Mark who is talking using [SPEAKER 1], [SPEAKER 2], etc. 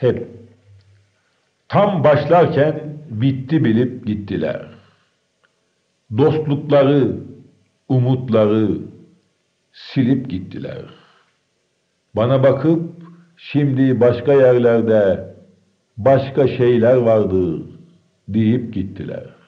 [SPEAKER 1] Hep. Tam başlarken bitti bilip gittiler. Dostlukları, umutları silip gittiler. Bana bakıp şimdi başka yerlerde başka şeyler vardır deyip gittiler.